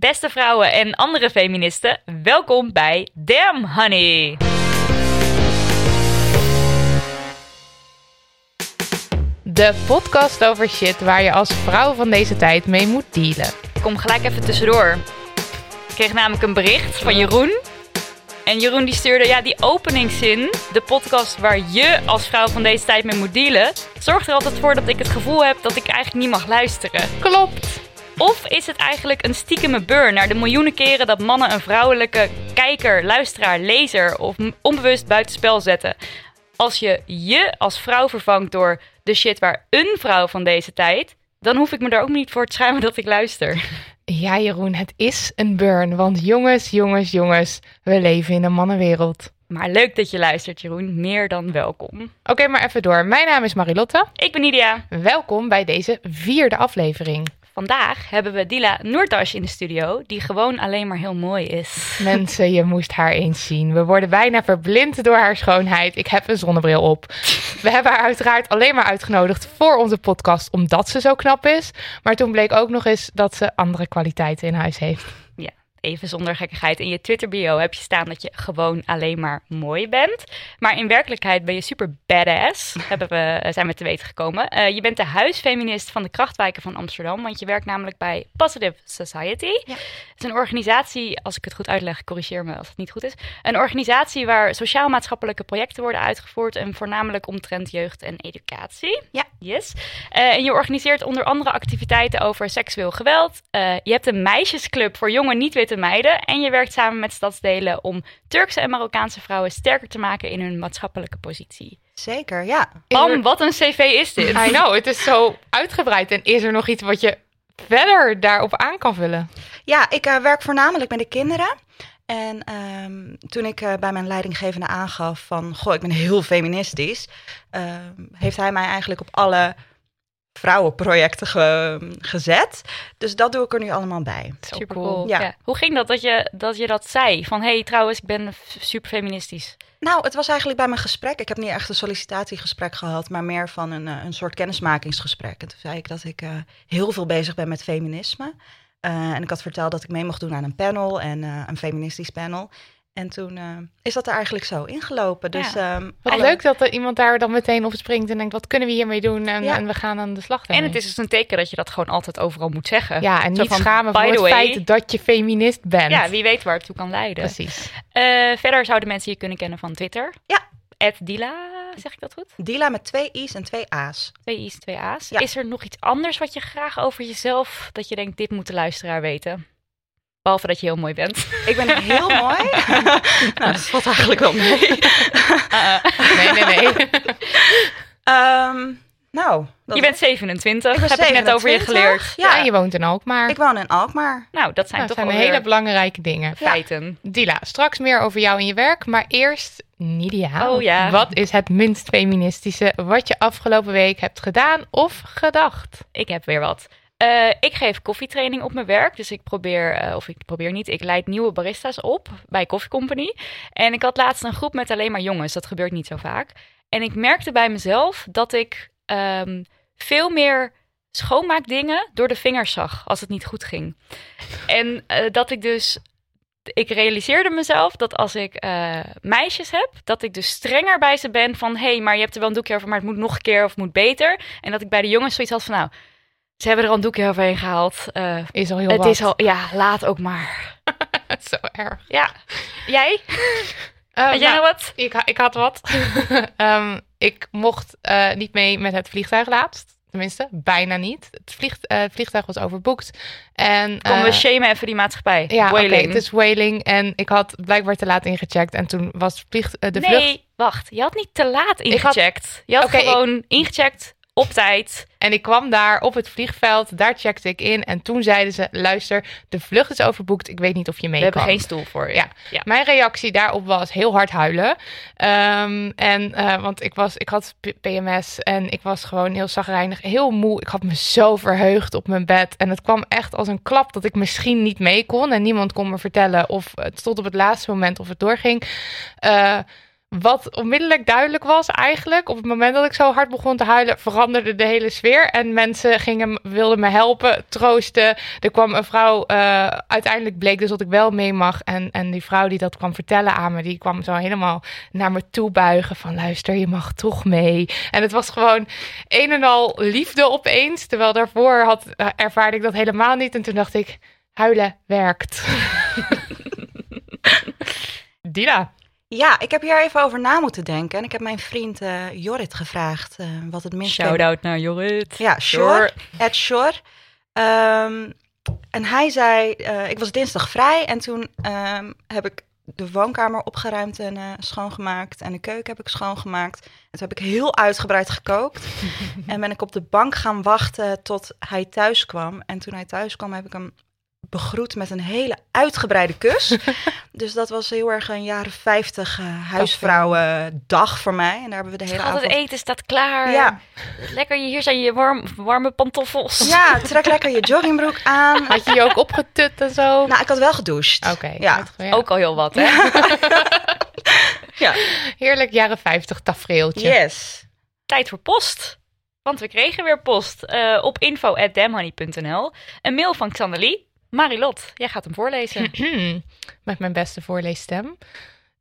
Beste vrouwen en andere feministen, welkom bij Damn Honey. De podcast over shit waar je als vrouw van deze tijd mee moet dealen. Ik kom gelijk even tussendoor. Ik kreeg namelijk een bericht van Jeroen. En Jeroen die stuurde, ja, die openingszin, de podcast waar je als vrouw van deze tijd mee moet dealen, zorgt er altijd voor dat ik het gevoel heb dat ik eigenlijk niet mag luisteren. Klopt. Of is het eigenlijk een stiekeme burn naar de miljoenen keren dat mannen een vrouwelijke kijker, luisteraar, lezer of onbewust buitenspel zetten? Als je je als vrouw vervangt door de shit waar een vrouw van deze tijd, dan hoef ik me daar ook niet voor te schuimen dat ik luister. Ja, Jeroen, het is een burn. Want jongens, jongens, jongens, we leven in een mannenwereld. Maar leuk dat je luistert, Jeroen. Meer dan welkom. Oké, maar even door. Mijn naam is Marilotte. Ik ben Nidia. Welkom bij deze vierde aflevering. Vandaag hebben we Dila Noortash in de studio, die gewoon alleen maar heel mooi is. Mensen, je moest haar eens zien. We worden bijna verblind door haar schoonheid. Ik heb een zonnebril op. We hebben haar uiteraard alleen maar uitgenodigd voor onze podcast, omdat ze zo knap is. Maar toen bleek ook nog eens dat ze andere kwaliteiten in huis heeft. Even zonder gekkigheid. In je Twitter bio heb je staan dat je gewoon alleen maar mooi bent. Maar in werkelijkheid ben je super badass, hebben we, zijn we te weten gekomen. Eh, je bent de huisfeminist van de krachtwijken van Amsterdam, want je werkt namelijk bij Positive Society. Ja. Het is een organisatie, als ik het goed uitleg, corrigeer me als het niet goed is. Een organisatie waar sociaal-maatschappelijke projecten worden uitgevoerd en voornamelijk omtrent jeugd en educatie. Ja. Yes. Eh, en je organiseert onder andere activiteiten over seksueel geweld. Eh, je hebt een meisjesclub voor jonge niet-witte meiden. En je werkt samen met stadsdelen om Turkse en Marokkaanse vrouwen sterker te maken in hun maatschappelijke positie. Zeker, ja. Bam, wat een cv is dit? I know, het is zo uitgebreid. En is er nog iets wat je verder daarop aan kan vullen? Ja, ik eh, werk voornamelijk met de kinderen. En ehm, toen ik eh, bij mijn leidinggevende aangaf van... Goh, ik ben heel feministisch... ehm, heeft hij mij eigenlijk op alle vrouwenprojecten ge- gezet. Dus dat doe ik er nu allemaal bij. Super cool. Ja. Ja. Hoe ging dat dat je, dat je dat zei? Van hé, hey, trouwens, ik ben super feministisch. Nou, het was eigenlijk bij mijn gesprek. Ik heb niet echt een sollicitatiegesprek gehad, maar meer van een, eh, een soort kennismakingsgesprek. En toen zei ik dat ik eh, heel veel bezig ben met feminisme. Eh, en ik had verteld dat ik mee mocht doen aan een panel en eh, een feministisch panel. En toen eh, is dat er eigenlijk zo ingelopen. Dus Ja. ehm, Wat alle- leuk dat er iemand daar dan meteen op springt en denkt, wat kunnen we hiermee doen? En, Ja. en we gaan aan de slag En daarmee. het is dus een teken dat je dat gewoon altijd overal moet zeggen. Ja, en Zo niet van, schamen voor het way. feit dat je feminist bent. Ja, wie weet waar het toe kan leiden. Precies. Eh, verder zouden mensen je kunnen kennen van Twitter. Ja. Ed Dila, zeg ik dat goed? Dila met twee i's en twee a's. Twee i's, twee a's. Ja. Is er nog iets anders wat je graag over jezelf, dat je denkt, dit moet de luisteraar weten? Behalve dat je heel mooi bent. Ik ben heel mooi. nou, dat valt eigenlijk wel mee. Nee, nee, nee. Ehm, nou, dat- je bent 27, ik ben heb ik net over je 27. geleerd. Ja, Ja, en je woont in Alkmaar. ik woon in Alkmaar. Nou, dat zijn Nou, dat toch zijn wel hele belangrijke dingen. feiten. Dila, straks meer over jou en je werk, maar eerst Nidia. Oh ja. Wat is het minst feministische wat je afgelopen week hebt gedaan of gedacht? Ik heb weer wat. Eh, ik geef koffietraining op mijn werk. Dus ik probeer, eh, of ik probeer niet, ik leid nieuwe barista's op bij Coffee Company. En ik had laatst een groep met alleen maar jongens. Dat gebeurt niet zo vaak. En ik merkte bij mezelf dat ik ehm, veel meer schoonmaakdingen door de vingers zag als het niet goed ging. En eh, dat ik dus ik realiseerde mezelf dat als ik meisjes heb, dat ik dus strenger bij ze ben van hé, hey, maar je hebt er wel een doekje over, maar het moet nog een keer of moet beter. En dat ik bij de jongens zoiets had van nou, ze hebben er al een doekje overheen gehaald. Uh, is al heel het wat. is al, ja, laat ook maar. Zo erg. Ja. Jij? Uh, Had jij nou wat? Ik, ik had wat. um, ik mocht uh, niet mee met het vliegtuig laatst. Tenminste, bijna niet. Het, vliegt, uh, het vliegtuig was overboekt. En, Kom, we shamen even die maatschappij. Ja, whaling. Okay, het is whaling. En ik had blijkbaar te laat ingecheckt. En toen was vlieg, de vlucht... Nee, wacht. Je had niet te laat ingecheckt. Had... Je had okay, gewoon ik... ingecheckt op tijd. En ik kwam daar op het vliegveld, daar checkte ik in. En toen zeiden ze, luister, de vlucht is overboekt. Ik weet niet of je mee We kan. hebben geen stoel voor je. Ja. ja. Mijn reactie daarop was heel hard huilen. Um, en, uh, want ik, was, ik had PMS en ik was gewoon heel zagrijnig, heel moe. Ik had me zo verheugd op mijn bed. En het kwam echt als een klap dat ik misschien niet mee kon. En niemand kon me vertellen of het tot op het laatste moment of het doorging. Uh, wat onmiddellijk duidelijk was eigenlijk, op het moment dat ik zo hard begon te huilen, veranderde de hele sfeer. En mensen gingen, wilden me helpen, troosten. Er kwam een vrouw, uh, uiteindelijk bleek dus dat ik wel mee mag. En, en die vrouw die dat kwam vertellen aan me, die kwam zo helemaal naar me toe buigen van luister, je mag toch mee. En het was gewoon een en al liefde opeens. Terwijl daarvoor had, uh, ervaarde ik dat helemaal niet. En toen dacht ik, huilen werkt. Dina. Ja, ik heb hier even over na moeten denken. En ik heb mijn vriend uh, Jorrit gevraagd uh, wat het minst... Shout-out naar Jorrit. Ja, Shor. Ed Shor. Um, en hij zei, uh, ik was dinsdag vrij en toen um, heb ik de woonkamer opgeruimd en uh, schoongemaakt. En de keuken heb ik schoongemaakt. En toen heb ik heel uitgebreid gekookt. en ben ik op de bank gaan wachten tot hij thuis kwam. En toen hij thuis kwam heb ik hem begroet met een hele uitgebreide kus. dus dat was heel erg een jaren 50 uh, huisvrouwendag voor mij. En daar hebben we de hele Schat, avond... het eten staat klaar. Ja. Lekker, hier zijn je warm, warme pantoffels. Ja, trek lekker je joggingbroek aan. Had je je ook opgetut en zo? Nou, ik had wel gedoucht. Oké. Okay, ja. ja. Ook al heel wat, hè? ja. Heerlijk jaren 50 tafereeltje. Yes. Tijd voor post. Want we kregen weer post uh, op info.damhoney.nl. Een mail van Xanderlie. Marilot, jij gaat hem voorlezen. Met mijn beste voorleesstem.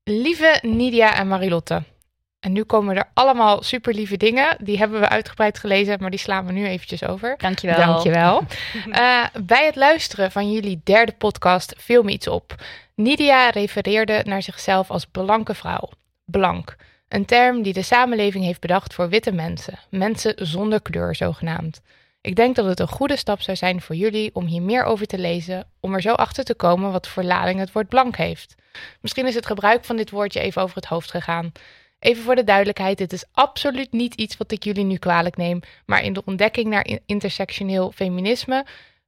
Lieve Nidia en Marilotte. En nu komen er allemaal super lieve dingen. Die hebben we uitgebreid gelezen, maar die slaan we nu eventjes over. Dankjewel. Dankjewel. uh, bij het luisteren van jullie derde podcast viel me iets op. Nidia refereerde naar zichzelf als blanke vrouw. Blank. Een term die de samenleving heeft bedacht voor witte mensen. Mensen zonder kleur zogenaamd. Ik denk dat het een goede stap zou zijn voor jullie om hier meer over te lezen, om er zo achter te komen wat voor lading het woord blank heeft. Misschien is het gebruik van dit woordje even over het hoofd gegaan. Even voor de duidelijkheid, dit is absoluut niet iets wat ik jullie nu kwalijk neem, maar in de ontdekking naar intersectioneel feminisme,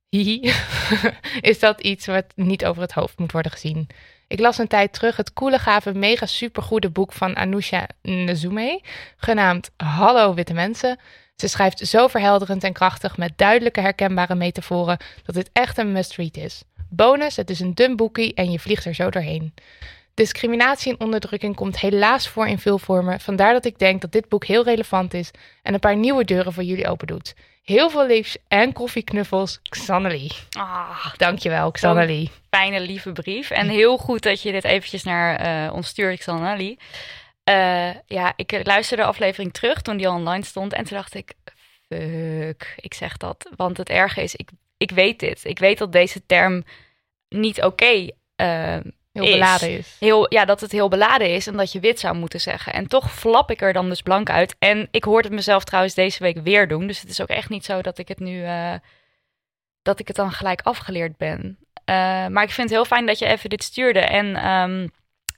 hihi, is dat iets wat niet over het hoofd moet worden gezien. Ik las een tijd terug het coole, gave, mega supergoede boek van Anousha Nzume, genaamd Hallo Witte Mensen. Ze schrijft zo verhelderend en krachtig met duidelijke herkenbare metaforen dat dit echt een must-read is. Bonus, het is een dun boekie en je vliegt er zo doorheen. Discriminatie en onderdrukking komt helaas voor in veel vormen, vandaar dat ik denk dat dit boek heel relevant is en een paar nieuwe deuren voor jullie open doet. Heel veel liefs en koffieknuffels, Xannelie. Ah, Dankjewel, Xannelie. Fijne, lieve brief. En heel goed dat je dit eventjes naar uh, ons stuurt, Xannelie. Uh, ja, ik luisterde de aflevering terug toen die al online stond. En toen dacht ik, fuck, ik zeg dat. Want het erge is, ik, ik weet dit. Ik weet dat deze term niet oké okay, uh, Heel beladen is. Heel, ja, dat het heel beladen is en dat je wit zou moeten zeggen. En toch flap ik er dan dus blank uit. En ik hoorde het mezelf trouwens deze week weer doen. Dus het is ook echt niet zo dat ik het nu... Uh, dat ik het dan gelijk afgeleerd ben. Uh, maar ik vind het heel fijn dat je even dit stuurde. En... Um,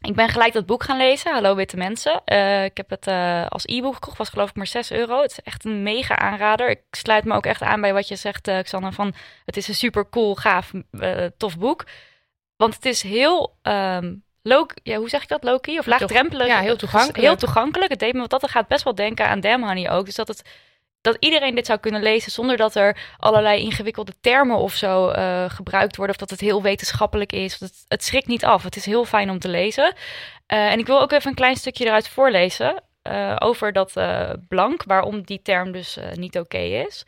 ik ben gelijk dat boek gaan lezen, Hallo Witte Mensen. Uh, ik heb het uh, als e-book gekocht, was geloof ik maar 6 euro. Het is echt een mega aanrader. Ik sluit me ook echt aan bij wat je zegt, uh, Xanne, van het is een super cool, gaaf, tof boek. Want het is heel, um, low, ja, hoe zeg ik dat, low-key of laagdrempelig? Ja, heel toegankelijk. Heel toegankelijk. Het deed me wat dat er gaat best wel denken aan Damn Honey ook. Dus dat het dat iedereen dit zou kunnen lezen zonder dat er allerlei ingewikkelde termen of zo uh, gebruikt worden. Of dat het heel wetenschappelijk is. Het, het schrikt niet af. Het is heel fijn om te lezen. Uh, en ik wil ook even een klein stukje eruit voorlezen. Uh, over dat blank, waarom die term dus niet oké is.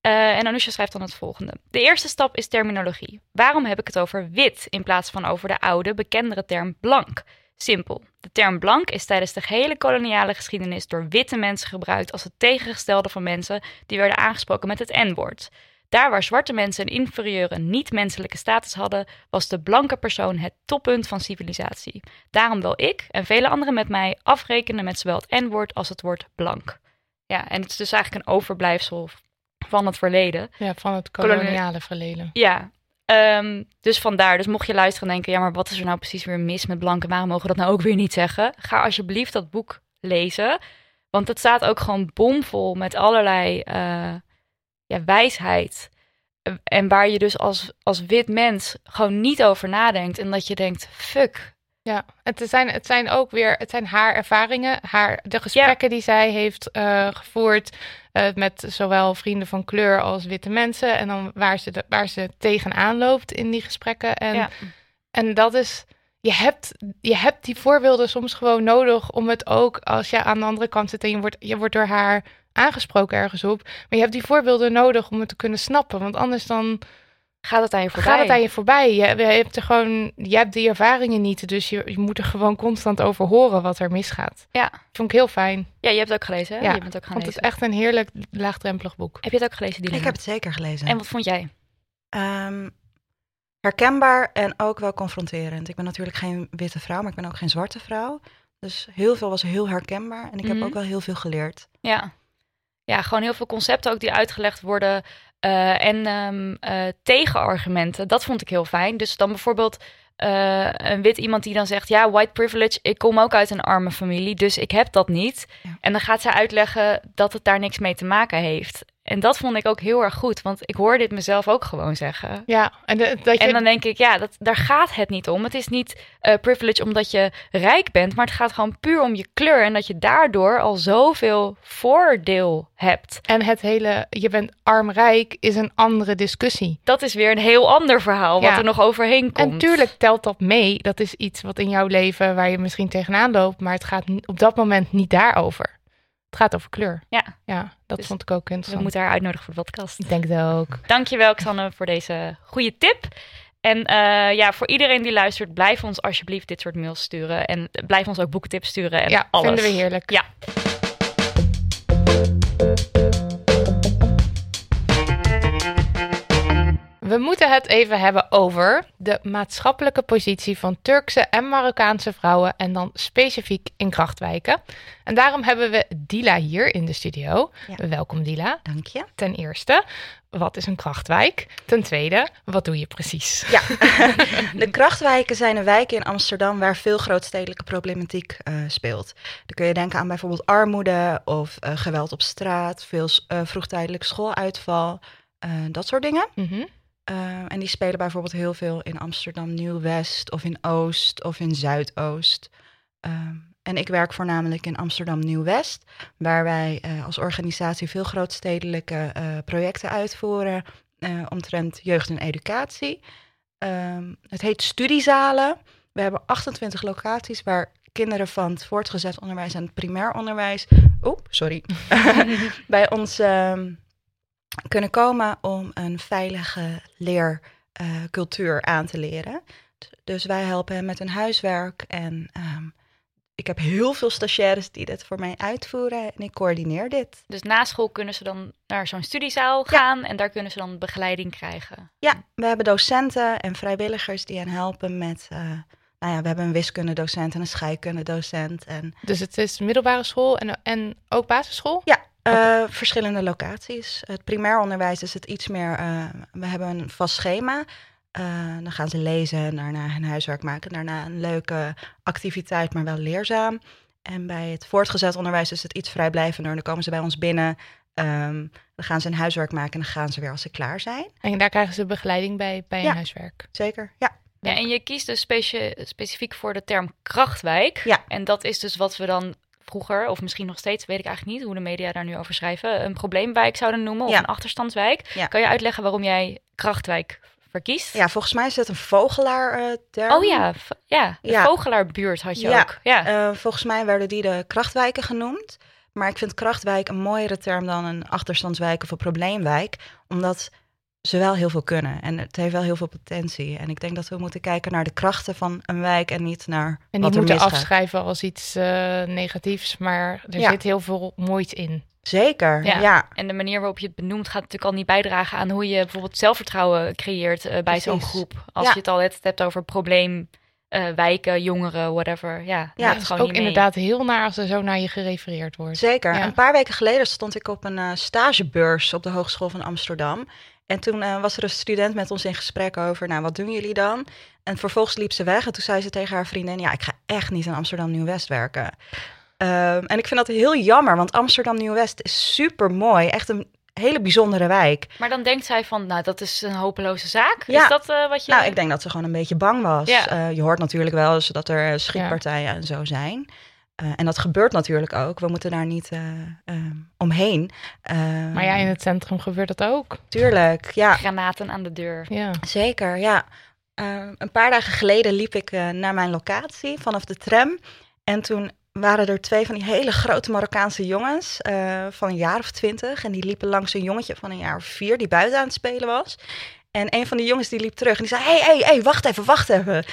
En Anousha schrijft dan het volgende. De eerste stap is terminologie. Waarom heb ik het over wit in plaats van over de oude, bekendere term blank? Simpel. De term blank is tijdens de gehele koloniale geschiedenis door witte mensen gebruikt als het tegengestelde van mensen die werden aangesproken met het N-woord. Daar waar zwarte mensen een inferieure, niet-menselijke status hadden, was de blanke persoon het toppunt van civilisatie. Daarom wil ik en vele anderen met mij afrekenen met zowel het N-woord als het woord blank. Ja, en het is dus eigenlijk een overblijfsel van het verleden. Ja, van het koloniale verleden. Ja, um, dus vandaar. Dus mocht je luisteren en denken, ja, maar wat is er nou precies weer mis met blanken? Waarom mogen we dat nou ook weer niet zeggen? Ga alsjeblieft dat boek lezen. Want het staat ook gewoon bomvol met allerlei uh, ja, wijsheid. En waar je dus als, als wit mens gewoon niet over nadenkt. En dat je denkt, fuck. Ja, het zijn, het zijn ook weer het zijn haar ervaringen, haar, de gesprekken die zij heeft uh, gevoerd uh, met zowel vrienden van kleur als witte mensen. En dan waar ze, de, waar ze tegenaan loopt in die gesprekken. En, ja. en dat is, je hebt, je hebt die voorbeelden soms gewoon nodig om het ook als je aan de andere kant zit en je wordt, je wordt door haar aangesproken ergens op. Maar je hebt die voorbeelden nodig om het te kunnen snappen. Want anders dan gaat het aan je voorbij. Gaat het aan je voorbij. Je, je hebt er gewoon, je hebt die ervaringen niet, dus je, je moet er gewoon constant over horen wat er misgaat. Ja. Vond ik heel fijn. Ja, je hebt het ook gelezen, hè? Ja, je bent ook gaan vond lezen. het echt een heerlijk laagdrempelig boek. Heb je het ook gelezen, Dilema? Ik heb het zeker gelezen. En wat vond jij? Um, herkenbaar en ook wel confronterend. Ik ben natuurlijk geen witte vrouw, maar ik ben ook geen zwarte vrouw. Dus heel veel was heel herkenbaar en ik heb Mhm. ook wel heel veel geleerd. Ja. Ja, gewoon heel veel concepten ook die uitgelegd worden. Eh, en ehm, eh, tegenargumenten. Dat vond ik heel fijn. Dus dan bijvoorbeeld eh, een wit iemand die dan zegt: Ja, white privilege, ik kom ook uit een arme familie, dus ik heb dat niet. Ja. En dan gaat zij uitleggen dat het daar niks mee te maken heeft. En dat vond ik ook heel erg goed, want ik hoor dit mezelf ook gewoon zeggen. Ja, en de- dat je... En dan denk ik, ja, dat, daar gaat het niet om. Het is niet eh, privilege omdat je rijk bent, maar het gaat gewoon puur om je kleur. En dat je daardoor al zoveel voordeel hebt. En het hele, je bent arm-rijk, is een andere discussie. Dat is weer een heel ander verhaal wat Ja. er nog overheen komt. En tuurlijk telt dat mee. Dat is iets wat in jouw leven waar je misschien tegenaan loopt, maar het gaat op dat moment niet daarover. Het gaat over kleur. Ja, Ja, dat Dus vond ik ook we interessant. moeten haar uitnodigen voor de podcast. Ik denk het ook. Dankjewel, Xanne, voor deze goede tip. En eh, ja, voor iedereen die luistert, blijf ons alsjeblieft dit soort mails sturen. En blijf ons ook boekentips sturen en ja, alles. vinden we heerlijk. Ja. We moeten het even hebben over de maatschappelijke positie van Turkse en Marokkaanse vrouwen en dan specifiek in krachtwijken. En daarom hebben we Dila hier in de studio. Ja. Welkom Dila. Dank je. Ten eerste, wat is een krachtwijk? Ten tweede, wat doe je precies? Ja, de krachtwijken zijn een wijken in Amsterdam waar veel grootstedelijke problematiek eh, speelt. Dan kun je denken aan bijvoorbeeld armoede of eh, geweld op straat, veel vroegtijdelijk schooluitval, dat soort dingen. Mhm. Uh, en die spelen bijvoorbeeld heel veel in Amsterdam Nieuw-West of in Oost of in Zuidoost. Um, en ik werk voornamelijk in Amsterdam Nieuw-West, waar wij uh, als organisatie veel grootstedelijke uh, projecten uitvoeren omtrent jeugd en educatie. Um, het heet Studiezalen. We hebben 28 locaties waar kinderen van het voortgezet onderwijs en het primair onderwijs. Oh, sorry. bij ons. Um, kunnen komen om een veilige leercultuur uh, aan te leren. Dus wij helpen hen met hun huiswerk en um, ik heb heel veel stagiaires die dit voor mij uitvoeren en ik coördineer dit. Dus na school kunnen ze dan naar zo'n studiezaal gaan ja. en daar kunnen ze dan begeleiding krijgen? Ja, we hebben docenten en vrijwilligers die hen helpen met... Uh, nou ja, we hebben een wiskundedocent en een scheikundedocent. En... Dus het is middelbare school en, en ook basisschool? Ja, uh, okay. verschillende locaties. Het primair onderwijs is het iets meer. Uh, we hebben een vast schema. Uh, dan gaan ze lezen, daarna hun huiswerk maken, daarna een leuke activiteit, maar wel leerzaam. En bij het voortgezet onderwijs is het iets vrijblijvender. Dan komen ze bij ons binnen, um, dan gaan ze een huiswerk maken en dan gaan ze weer als ze klaar zijn. En daar krijgen ze begeleiding bij, bij ja, een huiswerk? Zeker, ja. Ja, en je kiest dus specifiek voor de term krachtwijk. Ja. En dat is dus wat we dan vroeger, of misschien nog steeds, weet ik eigenlijk niet hoe de media daar nu over schrijven, een probleemwijk zouden noemen of Ja. een achterstandswijk. Ja. Kan je uitleggen waarom jij krachtwijk verkiest? Ja, volgens mij is het een vogelaar-term. Oh ja, ja. de Ja. vogelaarbuurt had je Ja. ook. Ja. Eh, volgens mij werden die de krachtwijken genoemd. Maar ik vind krachtwijk een mooiere term dan een achterstandswijk of een probleemwijk. Omdat ze wel heel veel kunnen. En het heeft wel heel veel potentie. En ik denk dat we moeten kijken naar de krachten van een wijk en niet naar En die moeten misgaat. afschrijven als iets eh, negatiefs, maar er Ja. zit heel veel moois in. Zeker, Ja. ja. En de manier waarop je het benoemt gaat natuurlijk al niet bijdragen aan hoe je bijvoorbeeld zelfvertrouwen creëert eh, bij zo'n groep. Als Ja. je het al net hebt over probleemwijken, jongeren, whatever. Ja, dat Ja, Het is gewoon ook inderdaad heel naar als er zo naar je gerefereerd wordt. Zeker. Ja. Een paar weken geleden stond ik op een eh, stagebeurs op de Hogeschool van Amsterdam. En toen eh, was er een student met ons in gesprek over, nou, wat doen jullie dan? En vervolgens liep ze weg en toen zei ze tegen haar vriendin, ja, ik ga echt niet in Amsterdam Nieuw-West werken. Ehm, en ik vind dat heel jammer, want Amsterdam Nieuw-West is super mooi. Echt een hele bijzondere wijk. Maar dan denkt zij van, nou, dat is een hopeloze zaak. Ja. Is dat eh, wat je... Nou, ik denk dat ze gewoon een beetje bang was. Ja. Eh, je hoort natuurlijk wel eens dat er schietpartijen en zo zijn. Eh, en dat gebeurt natuurlijk ook. We moeten daar niet eh, eh, omheen. Eh, Maar ja, in het centrum gebeurt dat ook. Tuurlijk, ja. Granaten aan de deur. Ja. Zeker, ja. Eh, een paar dagen geleden liep ik eh, naar mijn locatie vanaf de tram. En toen waren er twee van die hele grote Marokkaanse jongens eh, van een jaar of twintig. En die liepen langs een jongetje van een jaar of vier die buiten aan het spelen was. En een van die jongens die liep terug en die zei, hey, hey, hey, wacht even, wacht even.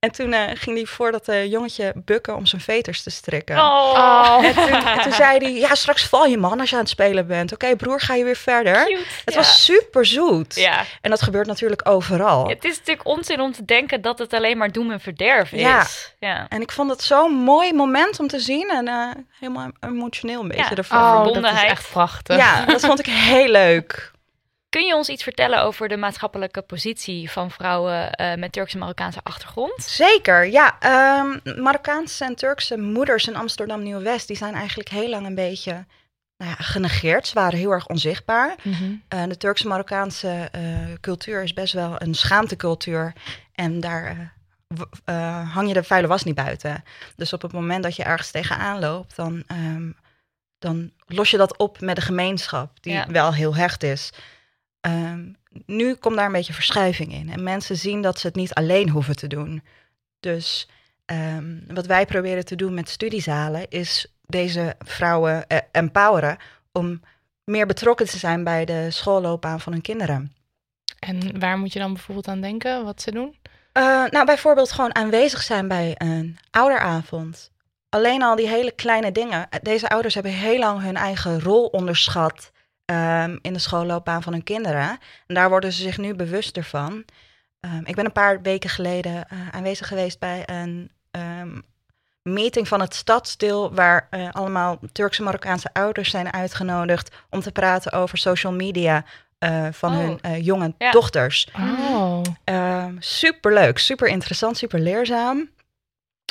En toen eh, ging hij voor dat eh, jongetje bukken om zijn veters te strikken. Oh, En, toen, en toen zei hij, ja, straks val je man als je aan het spelen bent. Oké, broer, ga je weer verder. cute. Het Ja. was super zoet. Ja. En dat gebeurt natuurlijk overal. Het is natuurlijk onzin om te denken dat het alleen maar doen en verderf is. Ja. ja. En ik vond het zo'n mooi moment om te zien. En eh, helemaal emotioneel een beetje Ja. ervan. Oh, dat is verbondenheid. echt prachtig. Ja, dat vond ik heel leuk. Kun je ons iets vertellen over de maatschappelijke positie van vrouwen eh, met Turkse Marokkaanse achtergrond? Zeker, ja. ehm, Marokkaanse en Turkse moeders in Amsterdam Nieuw-West... die zijn eigenlijk heel lang een beetje nou ja, genegeerd. Ze waren heel erg onzichtbaar. Mhm. Eh, de Turkse-Marokkaanse eh, cultuur is best wel een schaamtecultuur. En daar hang je de vuile was niet buiten. Dus op het moment dat je ergens tegenaan loopt, dan, ehm, dan los je dat op met de gemeenschap, die Ja. wel heel hecht is. Ehm, nu komt daar een beetje verschuiving in. En mensen zien dat ze het niet alleen hoeven te doen. Dus ehm, wat wij proberen te doen met studiezalen, is deze vrouwen eh, empoweren om meer betrokken te zijn bij de schoolloopbaan van hun kinderen. En waar moet je dan bijvoorbeeld aan denken, wat ze doen? Eh, nou, bijvoorbeeld gewoon aanwezig zijn bij een ouderavond. Alleen al die hele kleine dingen. Deze ouders hebben heel lang hun eigen rol onderschat ehm, in de schoolloopbaan van hun kinderen. En daar worden ze zich nu bewuster van. Ehm, ik ben een paar weken geleden eh, aanwezig geweest bij een ehm, meeting van het stadsdeel, waar eh, allemaal Turkse Marokkaanse ouders zijn uitgenodigd om te praten over social media eh, van Oh. hun eh, jonge Ja. dochters. Oh, super leuk, super interessant, super leerzaam.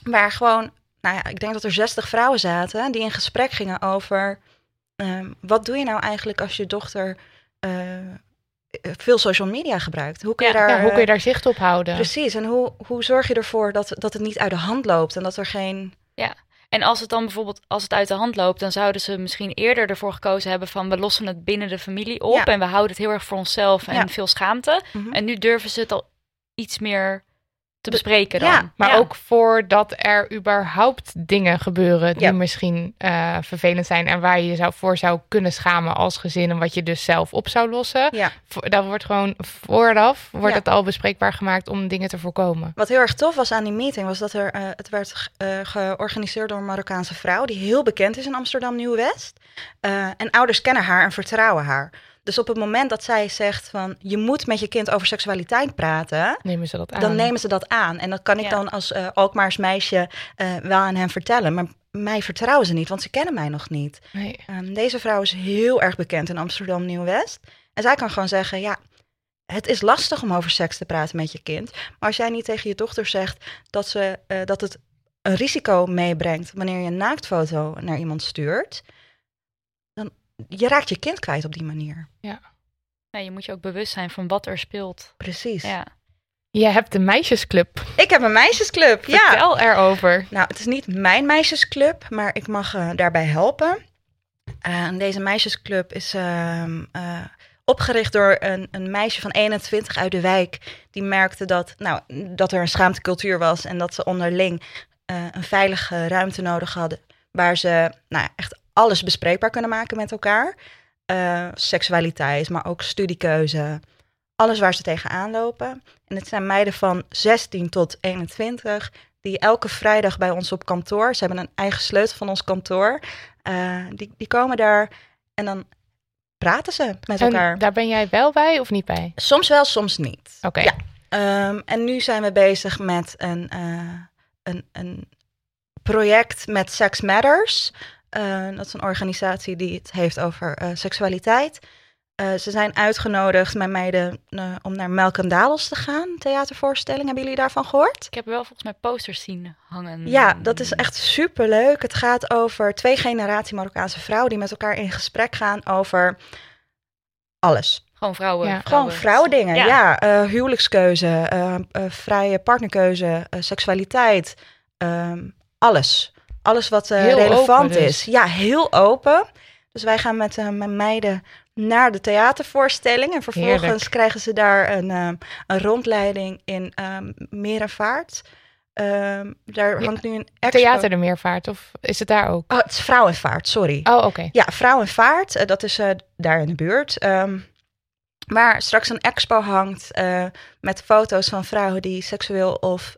Waar gewoon, nou ja, ik denk dat er 60 vrouwen zaten die in gesprek gingen over ehm, wat doe je nou eigenlijk als je dochter eh, veel social media gebruikt? Hoe kun je Ja, daar. ja, hoe kun je eh, daar zicht op houden? Precies, en hoe, hoe zorg je ervoor dat, dat het niet uit de hand loopt en dat er geen. En als het dan bijvoorbeeld als het uit de hand loopt, dan zouden ze misschien eerder ervoor gekozen hebben van we lossen het binnen de familie op Ja. en we houden het heel erg voor onszelf en Ja. veel schaamte. Mhm. En nu durven ze het al iets meer te bespreken dan. ja, Maar Ja. ook voordat er überhaupt dingen gebeuren die Ja. misschien eh, vervelend zijn en waar je je zou voor zou kunnen schamen als gezin en wat je dus zelf op zou lossen. Ja. Dat wordt gewoon vooraf wordt Ja. het al bespreekbaar gemaakt om dingen te voorkomen. Wat heel erg tof was aan die meeting, was dat er, eh, het werd eh, georganiseerd door een Marokkaanse vrouw die heel bekend is in Amsterdam Nieuw-West. Eh, en ouders kennen haar en vertrouwen haar. Dus op het moment dat zij zegt van je moet met je kind over seksualiteit praten, Nemen ze dat aan? dan nemen ze dat aan. En dat kan ik Ja. dan als eh Alkmaars meisje eh, wel aan hen vertellen. Maar mij vertrouwen ze niet, want ze kennen mij nog niet. Nee. Ehm, deze vrouw is heel erg bekend in Amsterdam Nieuw-West. En zij kan gewoon zeggen, ja, het is lastig om over seks te praten met je kind. Maar als jij niet tegen je dochter zegt dat, ze, eh, dat het een risico meebrengt wanneer je een naaktfoto naar iemand stuurt, je raakt je kind kwijt op die manier. Nee, je moet je ook bewust zijn van wat er speelt. Precies. Ja. Je hebt een meisjesclub. Ik heb een meisjesclub. Ja. Vertel erover. Nou, het is niet mijn meisjesclub, maar ik mag eh, daarbij helpen. En deze meisjesclub is ehm, eh, opgericht door een, een meisje van 21 uit de wijk. Die merkte dat, nou, dat er een schaamtecultuur was en dat ze onderling eh, een veilige ruimte nodig hadden. Waar ze nou, ja, echt alles bespreekbaar kunnen maken met elkaar. Eh, seksualiteit, maar ook studiekeuze. Alles waar ze tegenaan lopen. En het zijn meiden van 16 tot 21 die elke vrijdag bij ons op kantoor, ze hebben een eigen sleutel van ons kantoor, eh, die, die komen daar en dan praten ze met elkaar. En daar ben jij wel bij of niet bij? Soms wel, soms niet. Oké. Ja. Ehm, en nu zijn we bezig met een, eh, een, een project met Sex Matters. Eh, dat is een organisatie die het heeft over eh, seksualiteit. Eh, ze zijn uitgenodigd met meiden om naar Melk en Dadels te gaan, theatervoorstelling. Hebben jullie daarvan gehoord? Ik heb wel volgens mij posters zien hangen. Ja, dat is echt superleuk. Het gaat over twee generatie Marokkaanse vrouwen die met elkaar in gesprek gaan over alles. Gewoon vrouwen. Ja. Gewoon vrouwendingen, ja. Ja. eh, huwelijkskeuze, eh, eh, vrije partnerkeuze, seksualiteit, ehm, alles. Alles wat eh, relevant dus. is. Ja, heel open. Dus wij gaan met eh, mijn meiden naar de theatervoorstelling. En vervolgens Heerlijk. krijgen ze daar een, ehm, een rondleiding in ehm meer en vaart. Ehm, daar hangt nu een expo. Theater de Meervaart of is het daar ook? Oh, het is vrouw en vaart, sorry. Oh, oké. Ja, Vrouw en Vaart, eh, dat is eh, daar in de buurt. Ehm, waar straks een expo hangt met foto's van vrouwen die seksueel of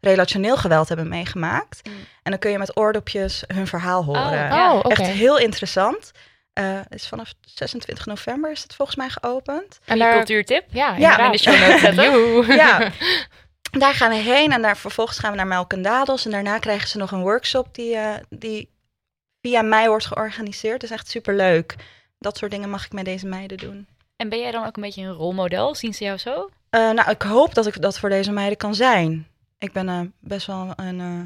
relationeel geweld hebben meegemaakt. Mm. En dan kun je met oordopjes hun verhaal horen. Oh, Oh, Ja, oké. Echt heel interessant. Eh, het is vanaf 26 november is het volgens mij geopend. En Daar... cultuurtip. ja, Ja, in de show notes zetten. Joe. Ja, daar gaan we heen en daar, vervolgens gaan we naar Melk en Dadels. En daarna krijgen ze nog een workshop die, eh, die via mij wordt georganiseerd. Dat is echt superleuk. Dat soort dingen mag ik met deze meiden doen. En ben jij dan ook een beetje een rolmodel? Zien ze jou zo? Eh, nou, ik hoop dat ik dat voor deze meiden kan zijn. Ik ben eh, best wel een eh,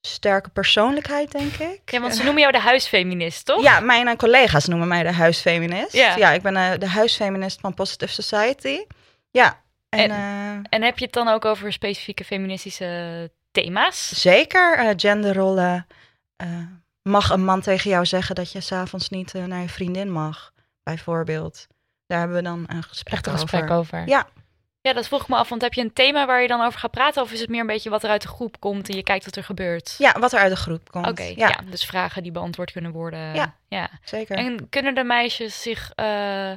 sterke persoonlijkheid, denk ik. Ja, want ze noemen jou de huisfeminist, toch? Ja, mijn eh, collega's noemen mij de huisfeminist. Ja. Ja, ik ben eh, de huisfeminist van Positive Society. Ja, en, En- eh, En heb je het dan ook over specifieke feministische thema's? zeker eh, genderrollen. Eh, mag een man tegen jou zeggen dat je s'avonds niet eh, naar je vriendin mag, bijvoorbeeld? Daar hebben we dan een gesprek Echt een over. gesprek over. Ja. Ja, dat vroeg ik me af. Want heb je een thema waar je dan over gaat praten? Of is het meer een beetje wat er uit de groep komt en je kijkt wat er gebeurt? Ja, wat er uit de groep komt. Oké, ja, ja. Dus vragen die beantwoord kunnen worden. Ja. ja. zeker. En kunnen de meisjes zich eh,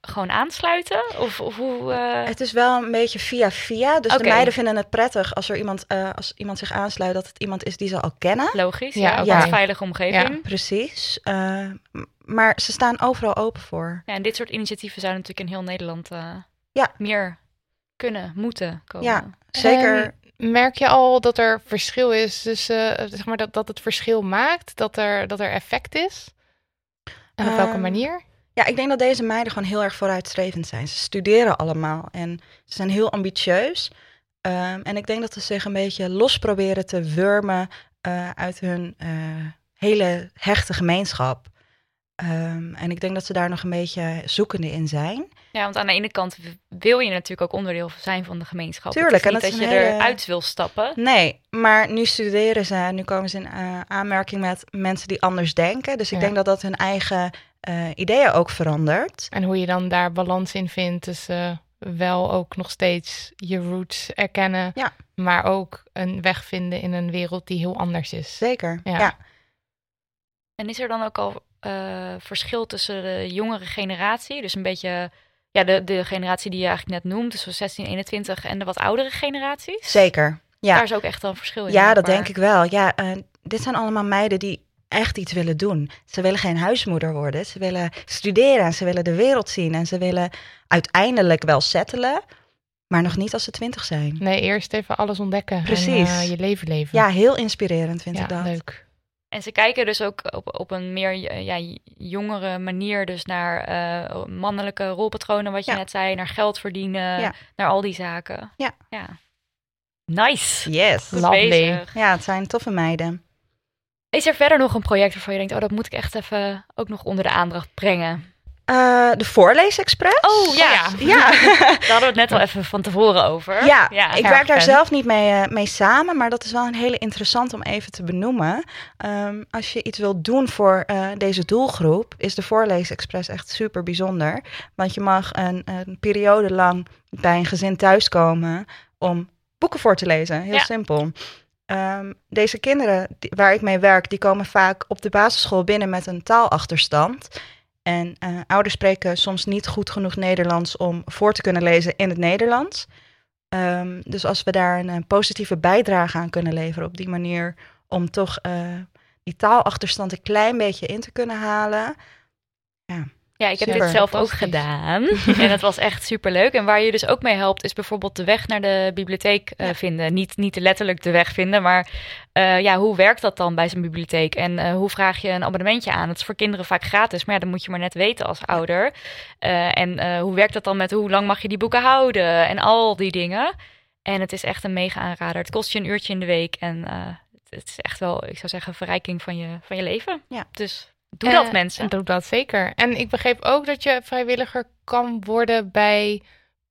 gewoon aansluiten? Of, of hoe... eh, Het is wel een beetje via via. Dus de meiden vinden het prettig als er iemand, eh, als iemand zich aansluit, dat het iemand is die ze al kennen. Logisch, Ja, ja. oké. Een veilige omgeving. Precies. Eh, m- maar ze staan overal open voor. Ja, en dit soort initiatieven zouden natuurlijk in heel Nederland eh, Ja. meer kunnen, moeten komen. Ja, zeker. En merk je al dat er verschil is tussen, eh, zeg maar, dat, dat het verschil maakt, dat er, dat er effect is? En op welke Ehm, manier? Ja, ik denk dat deze meiden gewoon heel erg vooruitstrevend zijn. Ze studeren allemaal en ze zijn heel ambitieus. Ehm, en ik denk dat ze zich een beetje los proberen te wurmen eh, uit hun eh, hele hechte gemeenschap. Ehm, en ik denk dat ze daar nog een beetje zoekende in zijn. Ja, want aan de ene kant wil je natuurlijk ook onderdeel zijn van de gemeenschap. Tuurlijk, Het en is dat niet is dat je hele- eruit wil stappen. Nee, maar nu studeren ze en nu komen ze in eh, aanmerking met mensen die anders denken. Dus ik Ja. denk dat dat hun eigen eh, ideeën ook verandert. En hoe je dan daar balans in vindt tussen wel ook nog steeds je roots erkennen, Ja. maar ook een weg vinden in een wereld die heel anders is. Zeker. Ja. Ja. En is er dan ook al eh, verschil tussen de jongere generatie, dus een beetje ja, de, de generatie die je eigenlijk net noemt, dus van 16, 21 en de wat oudere generaties? Zeker. Ja. Daar is ook echt een verschil in. Ja, dat denk ik wel. Ja, eh, dit zijn allemaal meiden die echt iets willen doen. Ze willen geen huismoeder worden. Ze willen studeren en ze willen de wereld zien. En ze willen uiteindelijk wel settelen, maar nog niet als ze twintig zijn. Nee, eerst even alles ontdekken Precies. en eh, je leven leven. Ja, heel inspirerend vind ja ik dat. leuk. En ze kijken dus ook op, op een meer ja, jongere manier dus naar eh, mannelijke rolpatronen, wat je Ja. net zei, naar geld verdienen, Ja. naar al die zaken. Ja. ja. Nice. Yes. Goed Lovely. bezig. Ja, het zijn toffe meiden. Is er verder nog een project waarvan je denkt, oh, dat moet ik echt even ook nog onder de aandacht brengen? Eh, de Voorleesexpress. Oh ja, Ja. daar hadden we het net al even van tevoren over. Ja, ja. ik werk daar zelf niet mee, eh, mee samen, maar dat is wel een hele interessant om even te benoemen. Ehm, als je iets wilt doen voor eh, deze doelgroep, is de Voorleesexpress echt super bijzonder. Want je mag een, een periode lang bij een gezin thuiskomen om boeken voor te lezen. Heel Ja. simpel. Ehm, deze kinderen die- waar ik mee werk, die komen vaak op de basisschool binnen met een taalachterstand. En eh, ouders spreken soms niet goed genoeg Nederlands om voor te kunnen lezen in het Nederlands. Ehm, dus als we daar een, eh, positieve bijdrage aan kunnen leveren op die manier, om toch eh, die taalachterstand een klein beetje in te kunnen halen. Ja, ik heb Super, dit zelf ook gedaan. en het was echt superleuk. En waar je dus ook mee helpt, is bijvoorbeeld de weg naar de bibliotheek eh, vinden. Niet, niet letterlijk de weg vinden, maar eh, ja, hoe werkt dat dan bij zo'n bibliotheek? En eh, hoe vraag je een abonnementje aan? Het is voor kinderen vaak gratis, maar ja, dat moet je maar net weten als ouder. Eh, en eh, hoe werkt dat dan met hoe lang mag je die boeken houden? En al die dingen. En het is echt een mega aanrader. Het kost je een uurtje in de week. En eh, het is echt wel, ik zou zeggen, verrijking van je, van je leven. Ja. Dus doe dat Eh, mensen. Doe dat zeker. En ik begreep ook dat je vrijwilliger kan worden bij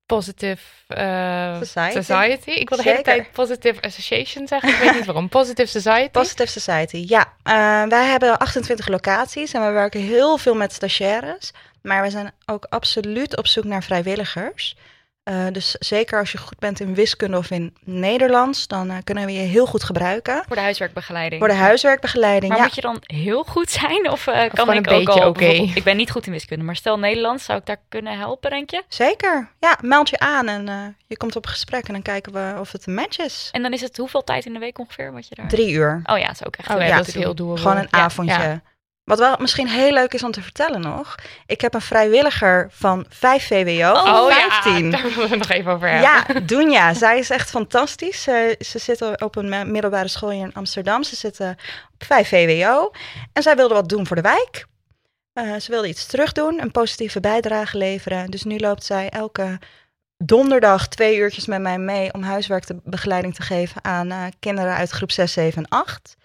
Positive eh, Society. Ik wil de hele tijd Positive Association zeggen. Ik weet niet waarom. Positive Society. Positive Society, ja. Eh, wij hebben 28 locaties en we werken heel veel met stagiaires. Maar we zijn ook absoluut op zoek naar vrijwilligers. Eh, dus zeker als je goed bent in wiskunde of in Nederlands, dan eh, kunnen we je heel goed gebruiken. Voor de huiswerkbegeleiding. Voor de huiswerkbegeleiding, Maar ja. moet je dan heel goed zijn? Of eh, kan ik een ook beetje al... Ik ben niet goed in wiskunde, maar stel Nederlands, zou ik daar kunnen helpen, denk je? Zeker, ja. Meld je aan en eh, je komt op gesprek en dan kijken we of het een match is. En dan is het hoeveel tijd in de week ongeveer wat je daar... Drie uur. Oh ja, dat is ook echt Oh heel ja, dat is heel doable. Gewoon een Ja, avondje. ja. Wat wel misschien heel leuk is om te vertellen nog. Ik heb een vrijwilliger van 5 VWO. Oh, van Oh 15. ja, daar willen we het nog even over hebben. Ja, Doenja. Zij is echt fantastisch. Ze, ze zit op een middelbare school hier in Amsterdam. Ze zit op 5 VWO. En zij wilde wat doen voor de wijk. Eh, ze wilde iets terugdoen, een positieve bijdrage leveren. Dus nu loopt zij elke donderdag twee uurtjes met mij mee om huiswerkbegeleiding te geven aan eh, kinderen uit groep 6, 7 en 8.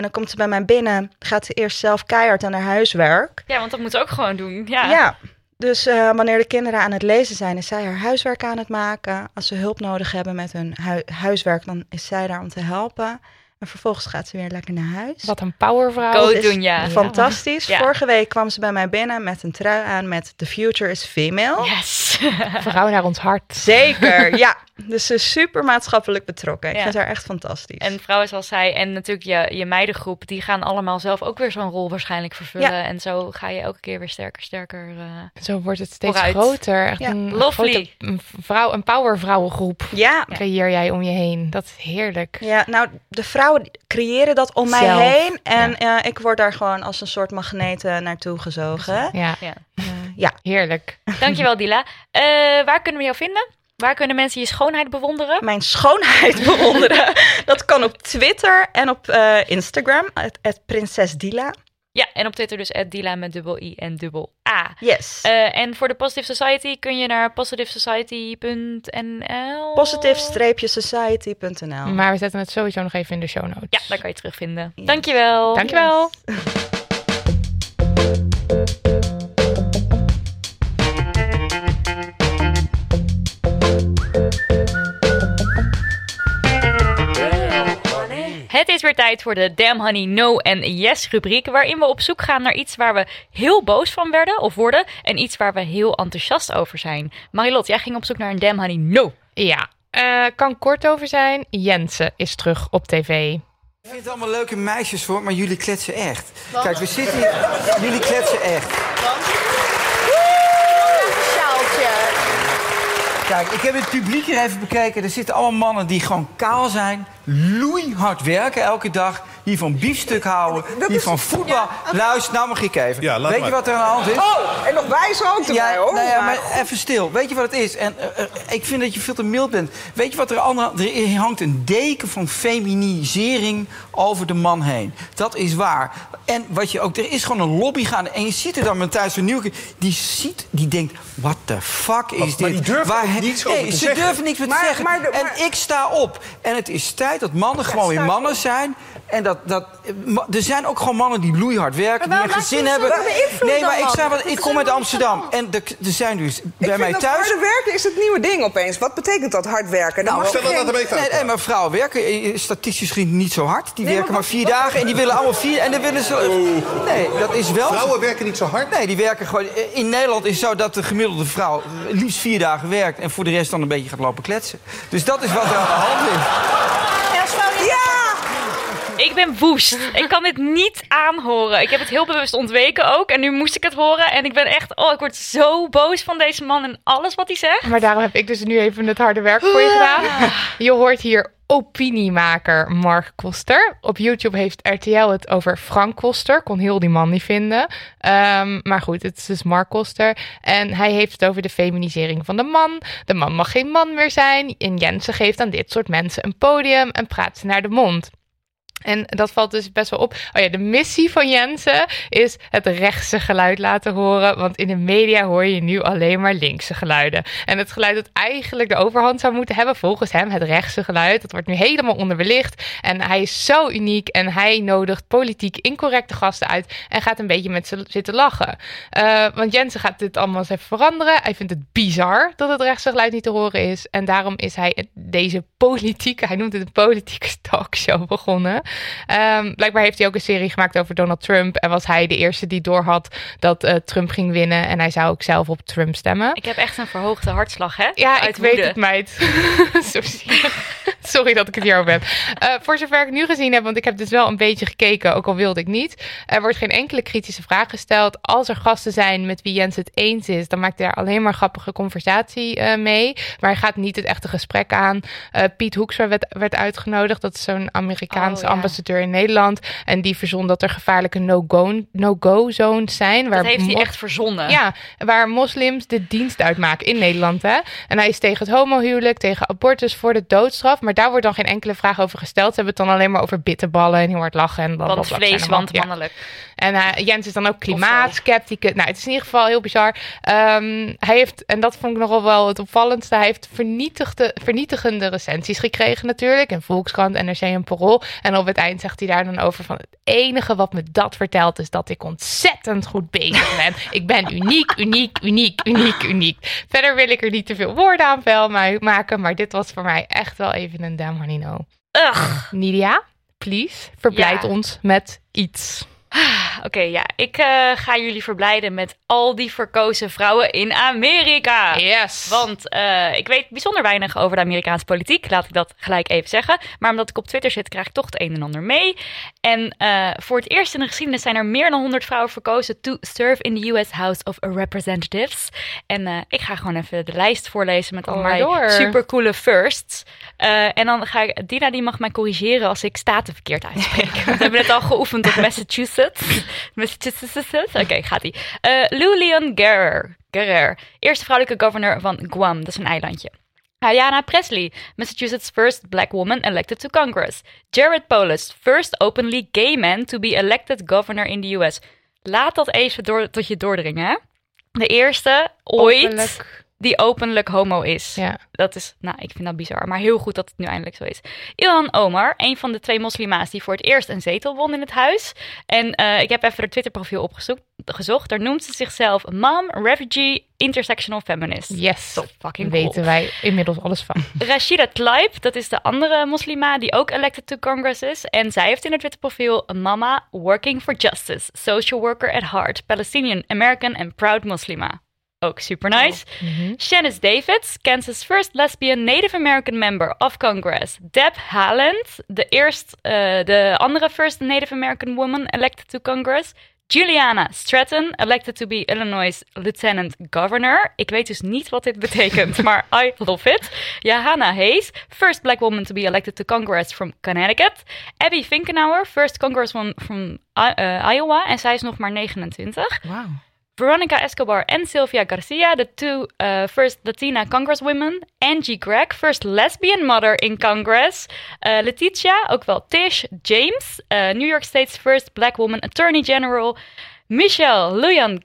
En dan komt ze bij mij binnen, gaat ze eerst zelf keihard aan haar huiswerk. Ja, want dat moet ze ook gewoon doen. Ja. Ja. Dus eh, wanneer de kinderen aan het lezen zijn, is zij haar huiswerk aan het maken. Als ze hulp nodig hebben met hun hui- huiswerk, dan is zij daar om te helpen. En vervolgens gaat ze weer lekker naar huis. Wat een powervrouw. Go doen, ja. Fantastisch. Ja. Vorige week kwam ze bij mij binnen met een trui aan met The Future is Female. Yes. Vrouw naar ons hart. Zeker, ja. Dus ze is super maatschappelijk betrokken. Ik Ja. vind haar echt fantastisch. En vrouwen zoals zij en natuurlijk je, je meidengroep, die gaan allemaal zelf ook weer zo'n rol waarschijnlijk vervullen. Ja. En zo ga je elke keer weer sterker, sterker. eh, Zo wordt het steeds Vooruit. groter. Echt Ja. een Lovely. grote een vrouw, een powervrouwengroep ja, creëer jij om je heen. Dat is heerlijk. Ja, nou, de vrouwen creëren dat om mij Zelf, heen. En eh, ik word daar gewoon als een soort magneet naartoe gezogen. Ja, ja. Ja, heerlijk. Dankjewel, Dila. Eh, waar kunnen we jou vinden? Waar kunnen mensen je schoonheid bewonderen? mijn schoonheid bewonderen. dat kan op Twitter en op eh, Instagram. Het, het Prinses Dila. Ja, en op Twitter dus Dila met dubbel I en dubbel A. Yes. Eh, en voor de Positive Society kun je naar positivesociety.nl. Positive-society.nl Maar we zetten het sowieso nog even in de show notes. Ja, daar kan je terugvinden. Yes. Dankjewel. Dankjewel. Het is weer tijd voor de Damn Honey No en Yes rubriek, waarin we op zoek gaan naar iets waar we heel boos van werden of worden en iets waar we heel enthousiast over zijn. Marilot, jij ging op zoek naar een Damn Honey No. Ja, eh, kan kort over zijn. Jensen is terug op tv. Ik vind het allemaal leuke meisjes voor, maar jullie kletsen echt. Kijk, we zitten hier. Jullie kletsen echt. Kijk, ik heb het publiek hier even bekeken. Er zitten allemaal mannen die gewoon kaal zijn, loeihard werken elke dag, die van biefstuk houden, die van voetbal. Luister, nou mag ik even. Ja, Weet maar. je wat er aan de hand is? Oh, en nog wijs ook erbij, Ja, hoor. nou ja, Maar- maar even stil. Weet je wat het is? En eh, eh, ik vind dat je veel te mild bent. Weet je wat er aan de Er hangt een deken van feminisering over de man heen. Dat is waar. En wat je ook, er is gewoon een lobby gaande. En je ziet er dan met Thijs van Nieuwke. Die ziet, die denkt, what the fuck is Maar dit? die durven Waar niets over nee, te ze zeggen. durven niks meer te Maar- zeggen. maar en maar- ik sta op. En het is tijd dat mannen gewoon weer mannen zijn. En dat, dat, eh, er zijn ook gewoon mannen die loeihard werken, die een gezin je hebben. Nee, maar ik, sta, wat- ik kom uit Amsterdam. En er, er zijn dus bij mij thuis. harde werken is het nieuwe ding opeens. Wat betekent dat, hard werken? Mag Stel dat een beetje Nee, nee, maar vrouwen werken eh, statistisch gezien niet zo hard. Die Nee, werken maar vier wat- dagen en die willen allemaal vier. En dan willen ze. Nee, dat is wel. Vrouwen werken niet zo hard. Nee, die werken gewoon. eh, In Nederland is het zo dat de gemiddelde vrouw eh, liefst vier dagen werkt. en voor de rest dan een beetje gaat lopen kletsen. Dus dat is wat er aan de hand is. Ja! Ben woest. Ik kan dit niet aanhoren. Ik heb het heel bewust ontweken ook. En nu moest ik het horen. En ik ben echt... Oh, ik word zo boos van deze man en alles wat hij zegt. Maar daarom heb ik dus nu even het harde werk voor je gedaan. Je hoort hier opiniemaker Mark Koster. Op YouTube heeft RTL het over Frank Koster. Kon heel die man niet vinden. Ehm, maar goed, het is dus Mark Koster. En hij heeft het over de feminisering van de man. De man mag geen man meer zijn. En Jensen geeft aan dit soort mensen een podium en praat ze naar de mond. En dat valt dus best wel op. Oh ja, de missie van Jensen is het rechtse geluid laten horen. Want in de media hoor je nu alleen maar linkse geluiden. En het geluid dat eigenlijk de overhand zou moeten hebben, volgens hem, het rechtse geluid, dat wordt nu helemaal onderbelicht. En hij is zo uniek en hij nodigt politiek incorrecte gasten uit en gaat een beetje met ze zitten lachen. Uh, want Jensen gaat dit allemaal eens even veranderen. Hij vindt het bizar dat het rechtse geluid niet te horen is. En daarom is hij deze politieke, hij noemt het een politieke talkshow begonnen. Um, blijkbaar heeft hij ook een serie gemaakt over Donald Trump. En was hij de eerste die doorhad dat uh, Trump ging winnen. En hij zou ook zelf op Trump stemmen. Ik heb echt een verhoogde hartslag, hè? Ja, Uit ik weet het, meid. Zo Sorry dat ik het hierover heb. Uh, voor zover ik nu gezien heb, want ik heb dus wel een beetje gekeken, ook al wilde ik niet. Er wordt geen enkele kritische vraag gesteld. Als er gasten zijn met wie Jens het eens is, dan maakt hij daar alleen maar grappige conversatie uh, mee. Maar hij gaat niet het echte gesprek aan. Uh, Piet Hoekstra werd, werd uitgenodigd. Dat is zo'n Amerikaanse Oh, ja. ambassadeur in Nederland. En die verzon dat er gevaarlijke no-go no zones zijn. Waar Dat heeft hij echt verzonnen. ja, waar moslims de dienst uitmaken in Nederland. Hè? En hij is tegen het homohuwelijk, tegen abortus voor de doodstraf. Maar daar wordt dan geen enkele vraag over gesteld. Ze hebben het dan alleen maar over bitterballen en heel hard lachen. En Want vlees, want ja. mannelijk. En eh, Jens is dan ook klimaatskepticus. Nou, het is in ieder geval heel bizar. Ehm, hij heeft, en dat vond ik nogal wel het opvallendste, hij heeft vernietigde, vernietigende recensies gekregen natuurlijk. In Volkskrant, NRC en Parool. En op het eind zegt hij daar dan over van het enige wat me dat vertelt is dat ik ontzettend goed bezig ben. ik ben uniek, uniek, uniek, uniek, uniek. Verder wil ik er niet te veel woorden aan vuil ma- maken, maar dit was voor mij echt wel even een damn honey no. Ugh. Nidia, please, verblijd Ja. ons met iets. Oké, ja. Ik eh, ga jullie verblijden met al die verkozen vrouwen in Amerika. Yes. Want eh, ik weet bijzonder weinig over de Amerikaanse politiek. Laat ik dat gelijk even zeggen. Maar omdat ik op Twitter zit, krijg ik toch het een en ander mee. En eh, voor het eerst in de geschiedenis zijn er meer dan 100 vrouwen verkozen to serve in the US House of Representatives. En ik ga gewoon even de lijst voorlezen met allerlei supercoole firsts. En dan ga ik, Dina die mag mij corrigeren als ik staten verkeerd uitspreek. We hebben het al geoefend op Massachusetts. Massachusetts. Oké, gaat ie. Eh Lou Leon Guerrer. Eerste vrouwelijke governor van Guam. Dat is een eilandje. Ayanna Presley, Massachusetts' first black woman elected to Congress. Jared Polis, first openly gay man to be elected governor in the US. Laat dat even door, tot je doordringen, hè? De eerste ooit. Die openlijk homo is. Ja. Dat is, nou, ik vind dat bizar, maar heel goed dat het nu eindelijk zo is. Ilhan Omar, een van de twee moslima's die voor het eerst een zetel won in het huis. En eh, ik heb even haar Twitter-profiel opgezocht. Gezocht. Daar noemt ze zichzelf Mom, Refugee, Intersectional Feminist. Yes. Zo fucking weten cool. wij inmiddels alles van. Rashida Tlaib, dat is de andere moslima die ook elected to Congress is. En zij heeft in het Twitter-profiel Mama Working for Justice, Social Worker at Heart, Palestinian American and Proud Muslima. Ook super nice. Shanice Davids, Kansas' first lesbian Native American member of Congress. Deb Haaland, de eerst, eh, de andere first Native American woman elected to Congress. Juliana Stratton, elected to be Illinois Lieutenant Governor. Ik weet dus niet wat dit betekent, maar I love it. Johanna Hayes, first black woman to be elected to Congress from Connecticut. Abby Finkenauer, first congresswoman from eh, Iowa. En zij is nog maar 29. Wauw. Veronica Escobar and Sylvia Garcia, the two uh, first Latina Congresswomen. Angie Gregg, first lesbian mother in Congress. Uh, Letitia, ook wel Tish James, uh, New York State's first black woman attorney general. Michelle Lujan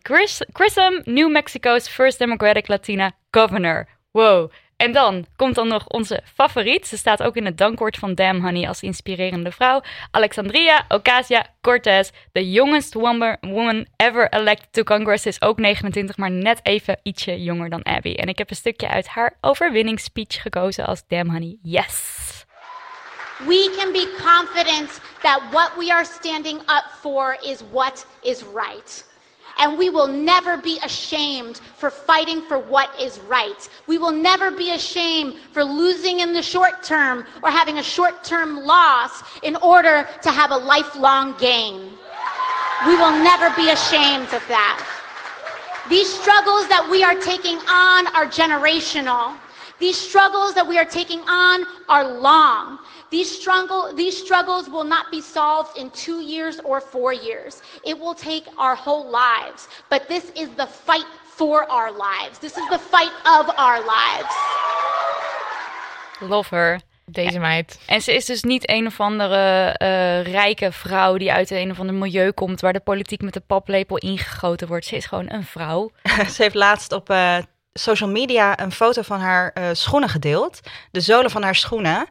Grissom, New Mexico's first Democratic Latina governor. Wow. En dan komt dan nog onze favoriet. Ze staat ook in het dankwoord van Damn Honey als inspirerende vrouw. Alexandria Ocasio-Cortez, the youngest woman ever elected to Congress, is ook 29, maar net even ietsje jonger dan Abby. En ik heb een stukje uit haar overwinningsspeech gekozen als Damn Honey. Yes! We can be confident that what we are standing up for is what is right. And we will never be ashamed for fighting for what is right. We will never be ashamed for losing in the short term or having a short term loss in order to have a lifelong gain. We will never be ashamed of that. These struggles that we are taking on are generational. These struggles that we are taking on are long. These, struggle, these struggles will not be solved in two years or four years. It will take our whole lives. But this is the fight for our lives. This is the fight of our lives. Love her. Deze meid. En ze is dus niet een of andere uh, rijke vrouw die uit een of ander milieu komt waar de politiek met de paplepel ingegoten wordt. Ze is gewoon een vrouw. ze heeft laatst op uh, social media een foto van haar uh, schoenen gedeeld. De zolen van haar schoenen.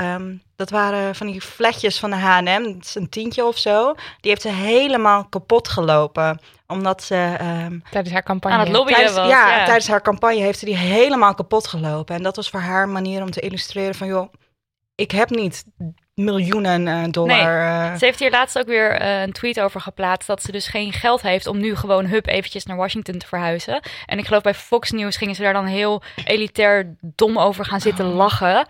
Um, dat waren van die fletjes van de H&M, dat is een tientje of zo. Die heeft ze helemaal kapot gelopen. Omdat ze... Um, tijdens haar campagne. Aan het lobbyen tijdens, was. Ja, Ja, tijdens haar campagne heeft ze die helemaal kapot gelopen. En dat was voor haar een manier om te illustreren van... joh, ik heb niet miljoenen eh, dollar. eh, Ze heeft hier laatst ook weer eh, een tweet over geplaatst dat ze dus geen geld heeft om nu gewoon hup eventjes naar Washington te verhuizen. En ik geloof bij Fox News gingen ze daar dan heel elitair dom over gaan zitten Oh. lachen.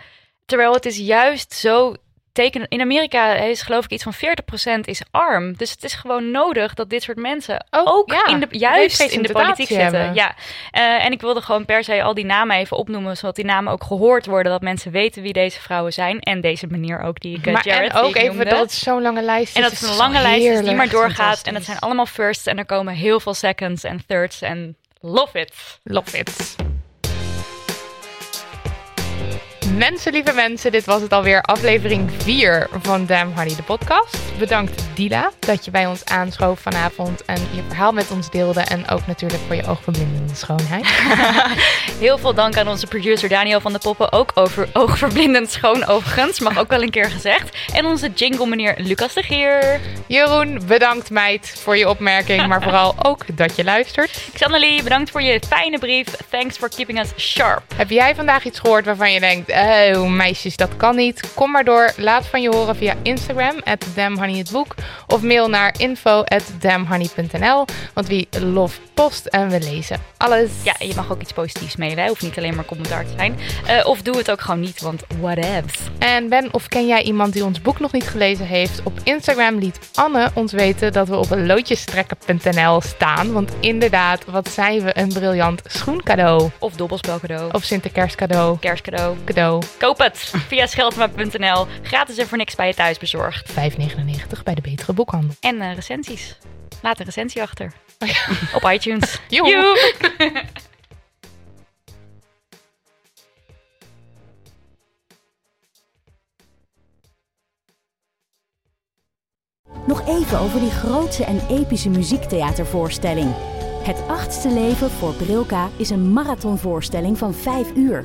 Terwijl het is juist zo teken. In Amerika is geloof ik iets van 40% is arm. Dus het is gewoon nodig dat dit soort mensen Ook, ook ja, in de, juist in de politiek zitten. hebben. Ja. Eh, en ik wilde gewoon per se al die namen even opnoemen, zodat die namen ook gehoord worden, dat mensen weten wie deze vrouwen zijn en deze manier ook die ik eh, Maar en ook even noemde. dat het zo'n lange lijst is. En dat Het een lange lijst is die maar doorgaat. En het zijn allemaal firsts. En er komen heel veel seconds en thirds. En love it. Love it. Mensen, lieve mensen, dit was het alweer aflevering 4 van Damn Honey, de podcast. Bedankt Dila dat je bij ons aanschoof vanavond en je verhaal met ons deelde. En ook natuurlijk voor je oogverblindende schoonheid. Heel veel dank aan onze producer Daniel van de Poppen. Ook over oogverblindend schoon overigens. Mag ook wel een keer gezegd. En onze jingle meneer Lucas de Geer. Jeroen, bedankt meid voor je opmerking, maar vooral ook dat je luistert. Xannelie, bedankt voor je fijne brief. Thanks for keeping us sharp. Heb jij vandaag iets gehoord waarvan je denkt, oh meisjes, dat kan niet? Kom maar door, laat van je horen via Instagram, at damnhoney het boek. Of mail naar info at damnhoney.nl, want wie love post en we lezen alles. Ja, je mag ook iets positiefs mailen. Hoeft niet alleen maar commentaar te zijn. Eh, of doe het ook gewoon niet, want whatevs. En Ben, of ken jij iemand die ons boek nog niet gelezen heeft? Op Instagram liet Anne ons weten dat we op loodjestrekken.nl staan. Want inderdaad, wat zijn we een briljant schoencadeau. Of dobbelspelcadeau. Of Sinterkerstcadeau. kerstcadeau. Cadeau. Koop het via scheldma.nl. Gratis en voor niks bij je thuis bezorgd. 5,99 bij de betere boekhandel. En eh, recensies. Laat een recensie achter. Op iTunes. Joe. Joe. Nog even over die grootse en epische muziektheatervoorstelling. Het achtste leven voor Brilka is een marathonvoorstelling van 5 uur.